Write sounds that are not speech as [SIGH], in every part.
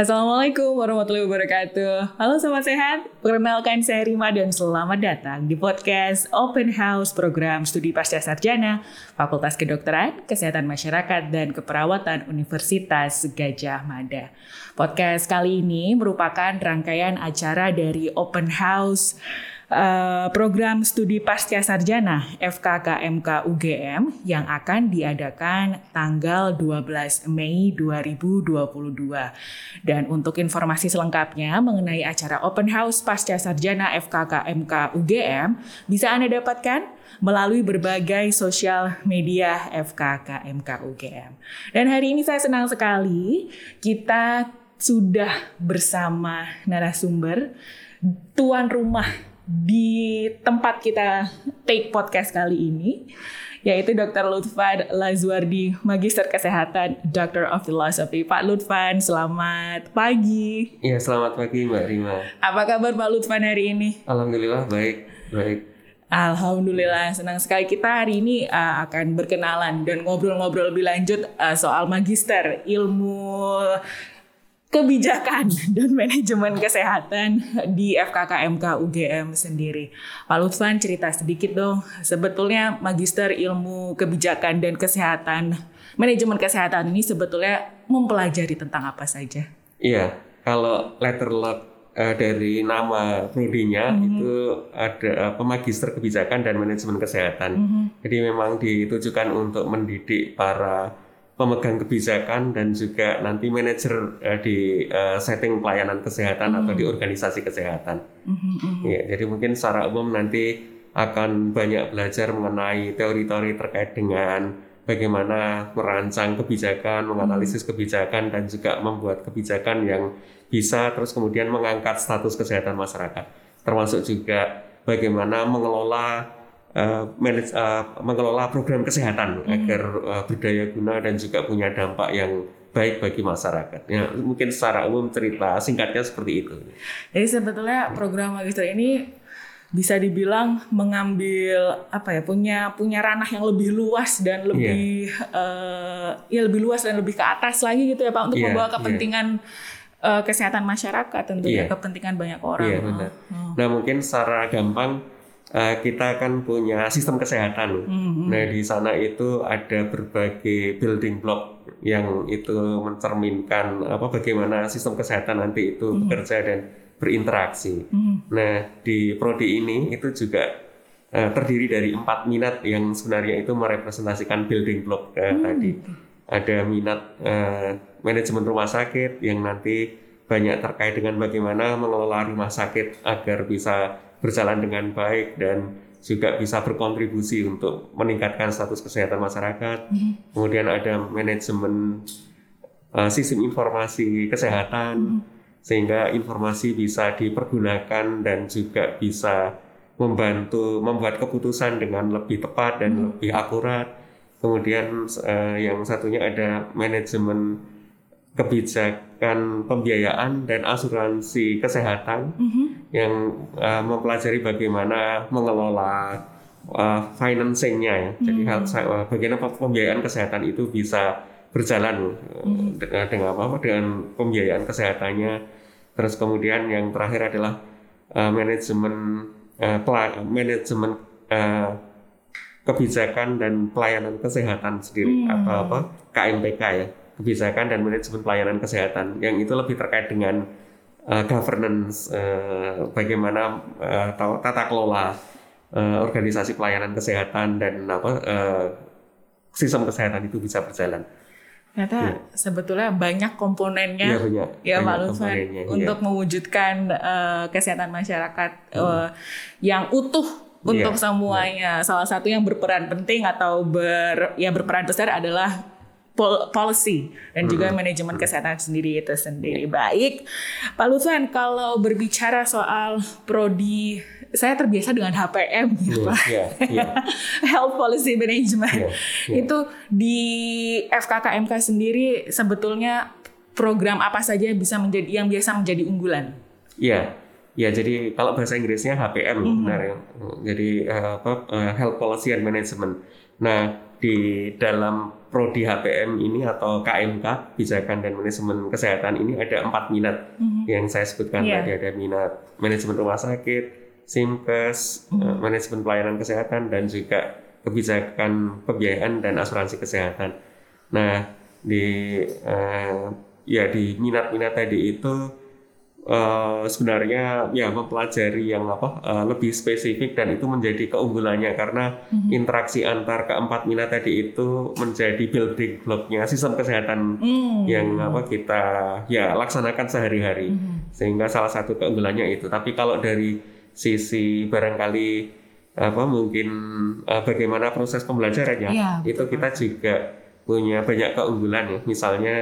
Assalamualaikum warahmatullahi wabarakatuh. Halo sobat sehat, perkenalkan saya Rima dan selamat datang di podcast Open House Program Studi Pasca Sarjana Fakultas Kedokteran, Kesehatan Masyarakat dan Keperawatan Universitas Gajah Mada. Podcast kali ini merupakan rangkaian acara dari Open House uh, program studi pasca sarjana FKKMK UGM yang akan diadakan tanggal 12 Mei 2022. Dan untuk informasi selengkapnya mengenai acara Open House pasca sarjana FKKMK UGM bisa Anda dapatkan melalui berbagai sosial media FKKMK UGM. Dan hari ini saya senang sekali kita sudah bersama narasumber tuan rumah di tempat kita take podcast kali ini yaitu Dr. Lutfan Lazwardi, Magister Kesehatan, Doctor of Philosophy. Pak Lutfan, selamat pagi. Iya, selamat pagi Mbak Rima. Apa kabar Pak Lutfan hari ini? Alhamdulillah baik, baik. Alhamdulillah senang sekali kita hari ini uh, akan berkenalan dan ngobrol-ngobrol lebih lanjut uh, soal magister ilmu kebijakan [LAUGHS] dan manajemen kesehatan di FKKMK UGM sendiri. Pak Lutfan cerita sedikit dong, sebetulnya Magister Ilmu Kebijakan dan Kesehatan, manajemen kesehatan ini sebetulnya mempelajari tentang apa saja? Iya, kalau letter luck uh, dari nama prodinya mm -hmm. itu ada uh, Magister Kebijakan dan Manajemen Kesehatan. Mm -hmm. Jadi memang ditujukan untuk mendidik para pemegang kebijakan dan juga nanti manajer uh, di uh, setting pelayanan kesehatan mm. atau di hmm. organisasi kesehatan. Mm-hmm. Ya, jadi mungkin secara umum nanti akan banyak belajar mengenai teori-teori terkait dengan bagaimana merancang kebijakan, menganalisis kebijakan dan juga membuat kebijakan yang bisa terus kemudian mengangkat status kesehatan masyarakat. Termasuk juga bagaimana mengelola uh, manage, uh, mengelola program kesehatan hmm. agar uh, berdaya guna dan juga punya dampak yang baik bagi masyarakat. Ya, mungkin secara umum cerita singkatnya seperti itu. Jadi sebetulnya program magister ini bisa dibilang mengambil apa ya punya punya ranah yang lebih luas dan lebih yeah. uh, ya lebih luas dan lebih ke atas lagi gitu ya Pak untuk yeah, membawa iya. kepentingan yeah. uh, kesehatan masyarakat tentunya yeah. kepentingan banyak orang. Yeah, benar. Oh. Nah mungkin secara gampang uh, kita kan punya sistem kesehatan. Mm-hmm. Nah di sana itu ada berbagai building block yang itu mencerminkan apa bagaimana sistem kesehatan nanti itu mm-hmm. bekerja dan berinteraksi. Mm-hmm. Nah di prodi ini itu juga uh, terdiri dari empat minat yang sebenarnya itu merepresentasikan building block uh, mm-hmm. tadi. Ada minat uh, manajemen rumah sakit yang nanti banyak terkait dengan bagaimana mengelola rumah sakit agar bisa berjalan dengan baik dan juga bisa berkontribusi untuk meningkatkan status kesehatan masyarakat. Mm-hmm. Kemudian ada manajemen uh, sistem informasi kesehatan mm-hmm. sehingga informasi bisa dipergunakan dan juga bisa membantu membuat keputusan dengan lebih tepat dan mm-hmm. lebih akurat. Kemudian uh, yang satunya ada manajemen kebijakan pembiayaan dan asuransi kesehatan mm-hmm. yang uh, mempelajari bagaimana mengelola uh, financingnya ya. Mm-hmm. Jadi hal uh, bagaimana pembiayaan kesehatan itu bisa berjalan mm-hmm. dengan dengan apa dengan pembiayaan kesehatannya. Terus kemudian yang terakhir adalah uh, manajemen uh, manajemen uh, kebijakan dan pelayanan kesehatan sendiri mm-hmm. atau apa KMPK ya kebijakan dan manajemen pelayanan kesehatan yang itu lebih terkait dengan uh, governance uh, bagaimana uh, tata kelola uh, organisasi pelayanan kesehatan dan apa uh, sistem kesehatan itu bisa berjalan. Ternyata ya. sebetulnya banyak komponennya ya, banyak, ya Pak Lutfan untuk ya. mewujudkan uh, kesehatan masyarakat hmm. uh, yang utuh untuk ya, semuanya. Ya. Salah satu yang berperan penting atau ber ya berperan besar adalah policy dan juga manajemen kesehatan sendiri itu sendiri. Baik, Pak Lutfan, kalau berbicara soal prodi saya terbiasa dengan HPM gitu, Pak. Yeah, [LAUGHS] yeah. Health Policy Management. Yeah, yeah. Itu di FKKMK sendiri sebetulnya program apa saja bisa menjadi yang biasa menjadi unggulan? Iya. Ya, jadi kalau bahasa Inggrisnya HPM mm -hmm. benar ya. Jadi uh, apa uh, Health Policy and Management. Nah, di dalam prodi HPM ini atau KMK kebijakan dan manajemen kesehatan ini ada empat minat mm-hmm. yang saya sebutkan yeah. tadi ada minat manajemen rumah sakit, simkes, mm-hmm. manajemen pelayanan kesehatan dan juga kebijakan pembiayaan dan asuransi kesehatan. Nah di uh, ya di minat-minat tadi itu uh, sebenarnya ya mempelajari yang apa uh, lebih spesifik dan itu menjadi keunggulannya karena mm-hmm. interaksi antar keempat minat tadi itu menjadi building blocknya sistem kesehatan mm-hmm. yang apa kita ya laksanakan sehari-hari mm-hmm. sehingga salah satu keunggulannya itu tapi kalau dari sisi barangkali apa mungkin uh, bagaimana proses pembelajarannya ya, itu kita juga punya banyak keunggulan ya misalnya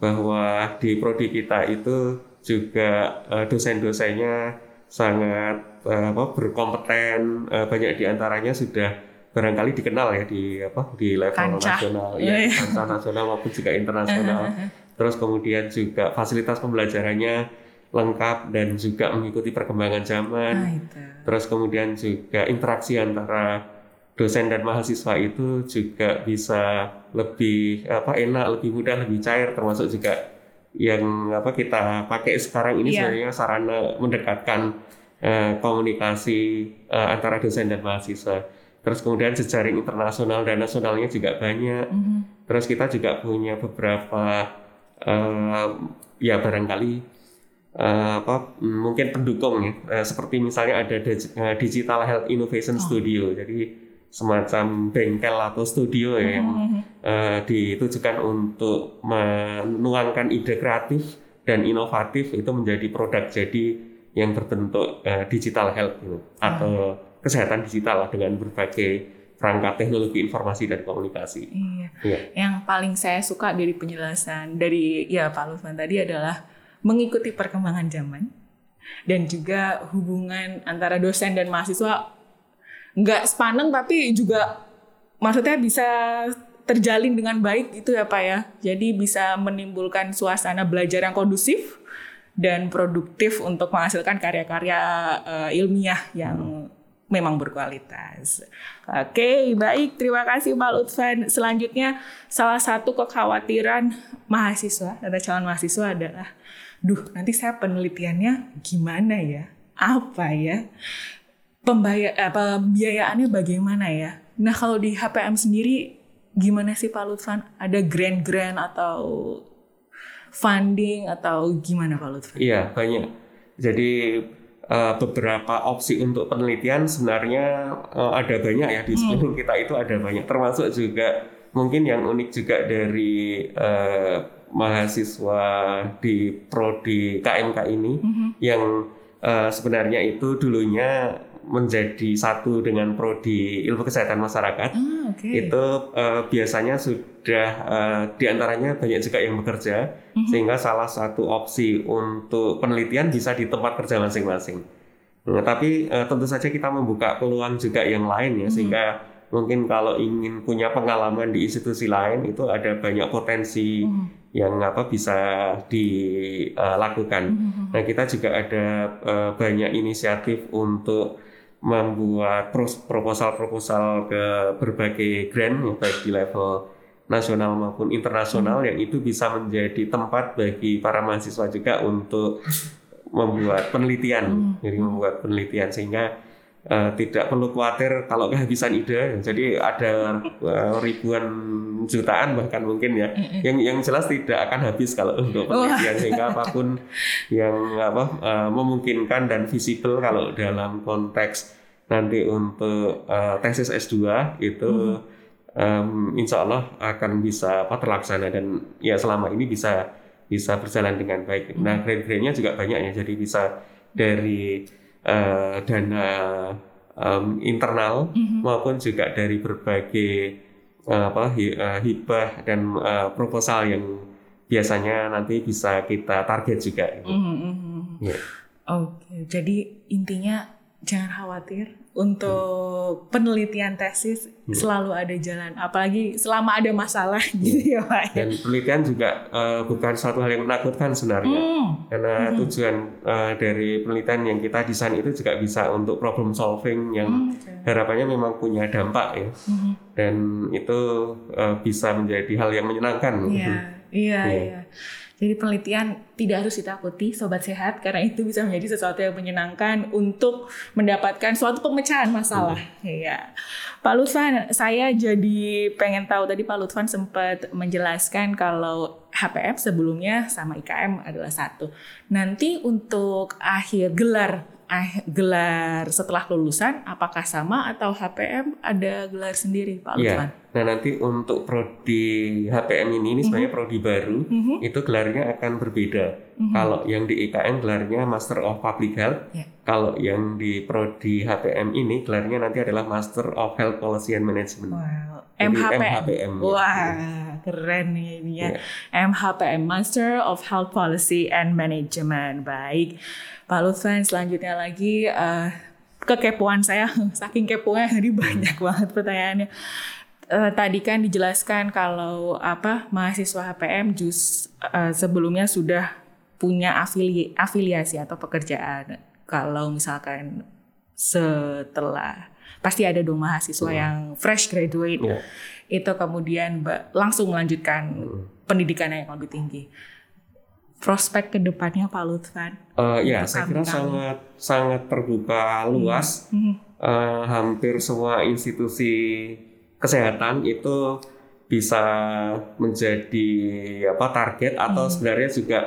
bahwa di prodi kita itu juga uh, dosen-dosennya sangat uh, apa berkompeten uh, banyak di antaranya sudah barangkali dikenal ya di apa di level Kancah. nasional ya iya. kancah nasional maupun juga internasional terus kemudian juga fasilitas pembelajarannya lengkap dan juga mengikuti perkembangan zaman nah, terus kemudian juga interaksi antara dosen dan mahasiswa itu juga bisa lebih apa enak lebih mudah lebih cair termasuk juga yang apa kita pakai sekarang ini yeah. sebenarnya sarana mendekatkan uh, komunikasi uh, antara dosen dan mahasiswa. Terus kemudian jejaring internasional dan nasionalnya juga banyak. Mm -hmm. Terus kita juga punya beberapa uh, ya barangkali uh, apa mungkin pendukung ya. Uh, seperti misalnya ada Digital Health Innovation oh. Studio. Jadi semacam bengkel atau studio ya yang uh, ditujukan untuk menuangkan ide kreatif dan inovatif itu menjadi produk jadi yang berbentuk uh, digital health gitu, atau hmm. kesehatan digital lah dengan berbagai perangkat teknologi informasi dan komunikasi. Iya. iya. Yang paling saya suka dari penjelasan dari ya Pak Lutfan tadi adalah mengikuti perkembangan zaman dan juga hubungan antara dosen dan mahasiswa nggak sepaneng tapi juga maksudnya bisa terjalin dengan baik gitu ya Pak ya. Jadi bisa menimbulkan suasana belajar yang kondusif dan produktif untuk menghasilkan karya-karya uh, ilmiah yang memang berkualitas. Oke, baik. Terima kasih Pak Lutfan. Selanjutnya, salah satu kekhawatiran mahasiswa atau calon mahasiswa adalah, duh nanti saya penelitiannya gimana ya? Apa ya? Pembayar eh, pembiayaannya bagaimana ya? Nah kalau di HPM sendiri gimana sih Pak Lutfan? Ada grant-grant atau funding atau gimana Pak Lutfan? Iya banyak. Jadi uh, beberapa opsi untuk penelitian sebenarnya uh, ada banyak ya di sekeliling hmm. kita itu ada banyak. Termasuk juga mungkin yang unik juga dari uh, mahasiswa di prodi KMK ini -hmm. yang uh, sebenarnya itu dulunya menjadi satu dengan prodi ilmu kesehatan masyarakat ah, okay. itu uh, biasanya sudah uh, di antaranya banyak juga yang bekerja mm-hmm. sehingga salah satu opsi untuk penelitian bisa di tempat kerja masing-masing. Nah, tapi uh, tentu saja kita membuka peluang juga yang lain ya mm-hmm. sehingga mungkin kalau ingin punya pengalaman di institusi lain itu ada banyak potensi mm-hmm. yang apa bisa dilakukan. Mm-hmm. Nah kita juga ada uh, banyak inisiatif untuk membuat proposal-proposal ke berbagai grant ya, baik di level nasional maupun internasional hmm. yang itu bisa menjadi tempat bagi para mahasiswa juga untuk membuat penelitian, hmm. jadi membuat penelitian sehingga uh, tidak perlu khawatir kalau kehabisan ide. Jadi ada uh, ribuan jutaan bahkan mungkin ya, yang yang jelas tidak akan habis kalau untuk penelitian sehingga apa pun yang apa uh, memungkinkan dan visible kalau dalam konteks nanti untuk uh, tesis S2 itu hmm. um, insya Allah akan bisa apa terlaksana dan ya selama ini bisa bisa berjalan dengan baik. Hmm. Nah grade-grade-nya juga banyak ya, jadi bisa dari uh, dana um, internal hmm. maupun juga dari berbagai uh, apa hibah dan uh, proposal yang biasanya nanti bisa kita target juga. Mm -hmm. yeah. Oke, okay. jadi intinya jangan khawatir untuk hmm. penelitian tesis hmm. selalu ada jalan apalagi selama ada masalah hmm. gitu ya Pak. Dan penelitian juga uh, bukan suatu hal yang menakutkan sebenarnya. Hmm. Karena hmm. tujuan uh, dari penelitian yang kita desain itu juga bisa untuk problem solving yang hmm. harapannya memang punya dampak ya mm-hmm. dan itu uh, bisa menjadi hal yang menyenangkan iya iya iya jadi penelitian tidak harus ditakuti sobat sehat karena itu bisa menjadi sesuatu yang menyenangkan untuk mendapatkan suatu pemecahan masalah. Iya. Pak Lutfan, saya jadi pengen tahu tadi Pak Lutfan sempat menjelaskan kalau HPM sebelumnya sama IKM adalah satu. Nanti untuk akhir gelar eh, gelar setelah lulusan apakah sama atau HPM ada gelar sendiri Pak Lutfan? Ya. Nah nanti untuk prodi HPM ini ini sebenarnya mm -hmm. prodi baru mm -hmm. itu gelarnya akan berbeda. Mm -hmm. Kalau yang di IKN gelarnya Master of Public Health. Yeah. Kalau yang di prodi HPM ini gelarnya nanti adalah Master of Health Policy and Management. Wow. MHPM. MHPM. Wah, ya. keren nih ini ya. Yeah. MHPM Master of Health Policy and Management. Baik. Pak Lutfan selanjutnya lagi uh, kekepoan saya [LAUGHS] saking keponya jadi banyak banget pertanyaannya. Uh, tadi kan dijelaskan kalau apa mahasiswa HPM jus uh, sebelumnya sudah punya afili afiliasi atau pekerjaan. Kalau misalkan setelah pasti ada dong mahasiswa hmm. yang fresh graduate yeah. itu kemudian langsung melanjutkan hmm. pendidikannya yang lebih tinggi prospek ke depannya Pak Lutfan? Uh, ya, saya kira sangat sangat terbuka luas. Hmm. Uh, hampir semua institusi kesehatan itu bisa menjadi apa target atau hmm. sebenarnya juga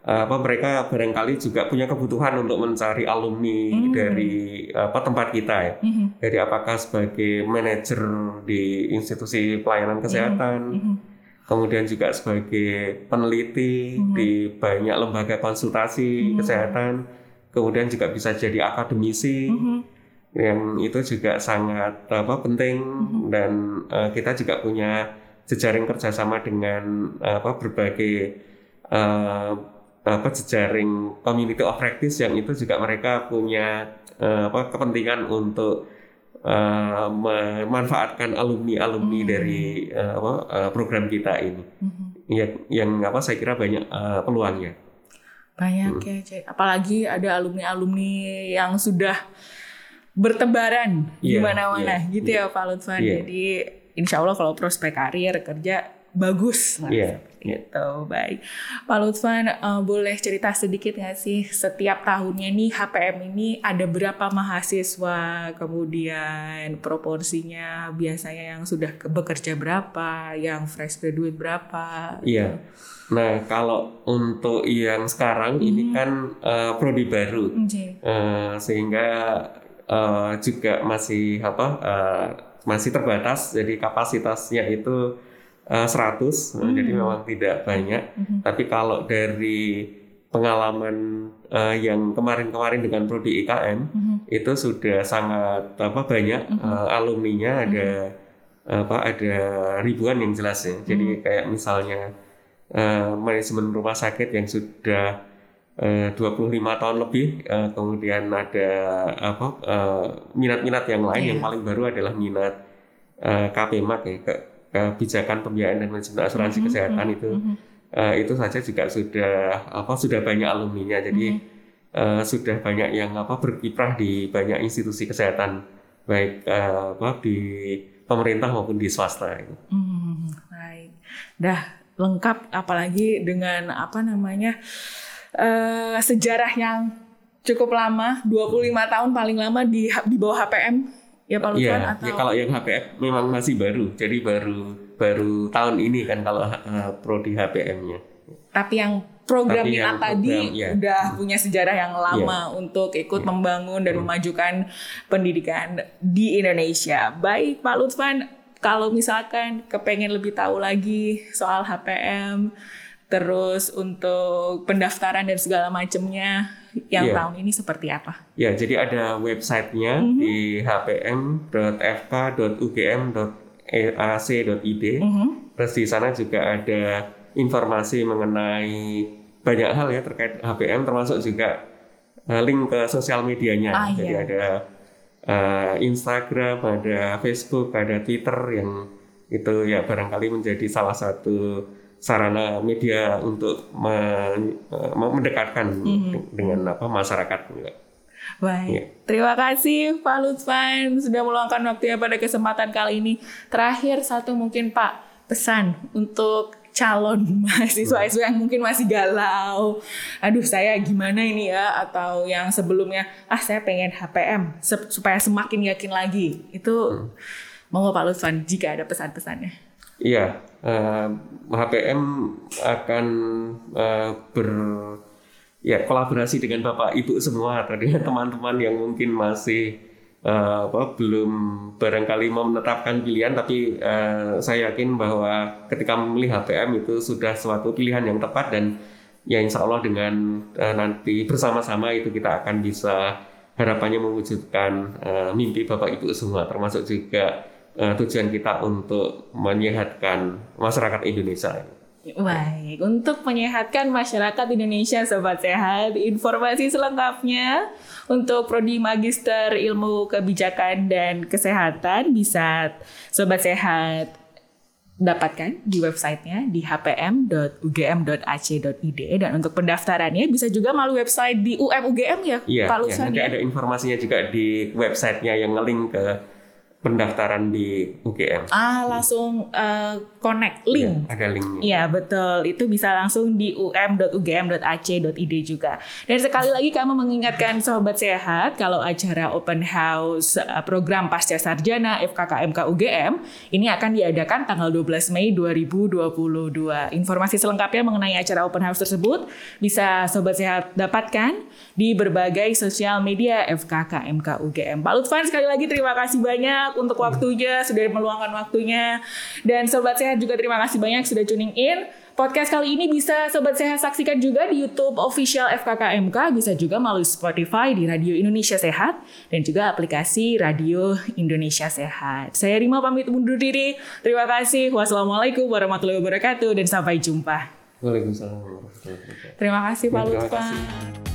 apa mereka barangkali juga punya kebutuhan untuk mencari alumni hmm. dari apa tempat kita ya. Hmm. Dari apakah sebagai manajer di institusi pelayanan kesehatan. Hmm. Hmm kemudian juga sebagai peneliti mm-hmm. di banyak lembaga konsultasi mm-hmm. kesehatan, kemudian juga bisa jadi akademisi mm-hmm. yang itu juga sangat apa penting mm-hmm. dan uh, kita juga punya jejaring kerjasama dengan apa berbagai uh, apa jejaring community of practice yang itu juga mereka punya uh, apa kepentingan untuk uh, memanfaatkan alumni-alumni hmm. dari uh, apa, uh, program kita ini. Hmm. Yang, yang apa saya kira banyak uh, peluangnya. Banyak hmm. ya, Cek. Apalagi ada alumni-alumni yang sudah bertebaran yeah, di iya, mana-mana yeah, gitu yeah. ya Pak Lutfan. Yeah. Jadi insya Allah kalau prospek karir kerja bagus lah. Yeah, yeah. Gitu, baik. Pak Lutfan, uh, boleh cerita sedikit nggak sih setiap tahunnya nih HPM ini ada berapa mahasiswa, kemudian proporsinya biasanya yang sudah bekerja berapa, yang fresh graduate berapa? Iya. Yeah. Nah, kalau untuk yang sekarang hmm. ini kan uh, prodi baru, okay. uh, sehingga uh, juga masih apa uh, masih terbatas, jadi kapasitasnya itu uh, 100 mm. jadi memang tidak banyak mm-hmm. tapi kalau dari pengalaman uh, yang kemarin-kemarin dengan prodi IKM mm-hmm. itu sudah sangat apa banyak mm-hmm. uh, alumninya ada mm-hmm. apa ada ribuan yang jelas ya jadi mm-hmm. kayak misalnya uh, manajemen rumah sakit yang sudah uh, 25 tahun lebih uh, kemudian ada apa minat-minat uh, yang lain yeah. yang paling baru adalah minat uh, KPMAK ya kebijakan pembiayaan dan manajemen asuransi mm -hmm. kesehatan itu mm -hmm. uh, itu saja juga sudah apa sudah banyak alumninya jadi mm -hmm. uh, sudah banyak yang apa berkiprah di banyak institusi kesehatan baik uh, apa di pemerintah maupun di swasta itu. Mm, baik, dah lengkap apalagi dengan apa namanya uh, sejarah yang cukup lama 25 tahun paling lama di di bawah HPM ya Pak Lutfan ya, atau ya kalau yang HPM memang masih baru jadi baru baru tahun ini kan kalau uh, prodi HPM-nya tapi yang program Tapi yang tadi ya. udah punya sejarah yang lama ya. untuk ikut ya. membangun dan hmm. memajukan pendidikan di Indonesia. Baik Pak Lutfan, kalau misalkan kepengen lebih tahu lagi soal HPM, terus untuk pendaftaran dan segala macamnya, yang yeah. tahun ini seperti apa? Ya, jadi ada websitenya mm -hmm. di hpm.fk.ugm.ac.id. Mm -hmm. Terus di sana juga ada informasi mengenai banyak hal ya terkait HPM, termasuk juga uh, link ke sosial medianya. Ah, jadi iya. ada uh, Instagram, ada Facebook, ada Twitter yang itu ya barangkali menjadi salah satu sarana media untuk me, mendekatkan mm -hmm. dengan apa masyarakat Baik, ya. terima kasih Pak Lutfan sudah meluangkan waktunya pada kesempatan kali ini. Terakhir satu mungkin Pak pesan untuk calon [LAUGHS] mahasiswa yang mungkin masih galau. Aduh saya gimana ini ya atau yang sebelumnya ah saya pengen HPM supaya semakin yakin lagi. Itu hmm. mau Pak Lutfan jika ada pesan-pesannya. Iya, uh, eh, HPM akan uh, ber ya kolaborasi dengan Bapak Ibu semua atau teman-teman yang mungkin masih uh, apa belum barangkali mau menetapkan pilihan tapi uh, saya yakin bahwa ketika memilih HPM itu sudah suatu pilihan yang tepat dan ya insya Allah dengan uh, nanti bersama-sama itu kita akan bisa harapannya mewujudkan uh, mimpi Bapak Ibu semua termasuk juga uh, tujuan kita untuk menyehatkan masyarakat Indonesia. Baik, untuk menyehatkan masyarakat Indonesia Sobat Sehat, informasi selengkapnya untuk Prodi Magister Ilmu Kebijakan dan Kesehatan bisa Sobat Sehat dapatkan di websitenya di hpm.ugm.ac.id dan untuk pendaftarannya bisa juga melalui website di UMUGM ya iya, Pak Lusan iya, nanti ya? ada informasinya juga di websitenya yang ngelink ke pendaftaran di UGM. Ah, langsung uh, connect link. Ya, ada linknya. Iya, betul. Itu bisa langsung di um.ugm.ac.id juga. Dan sekali lagi kami mengingatkan sobat sehat kalau acara open house uh, program pasca sarjana FKKMK UGM ini akan diadakan tanggal 12 Mei 2022. Informasi selengkapnya mengenai acara open house tersebut bisa sobat sehat dapatkan di berbagai sosial media FKKMK UGM. Pak Lutfan sekali lagi terima kasih banyak banyak untuk waktunya, sudah meluangkan waktunya. Dan Sobat Sehat juga terima kasih banyak sudah tuning in. Podcast kali ini bisa Sobat Sehat saksikan juga di YouTube official FKKMK, bisa juga melalui Spotify di Radio Indonesia Sehat, dan juga aplikasi Radio Indonesia Sehat. Saya Rima pamit undur diri. Terima kasih. Wassalamualaikum warahmatullahi wabarakatuh, dan sampai jumpa. Waalaikumsalam Terima kasih Pak Lutfi.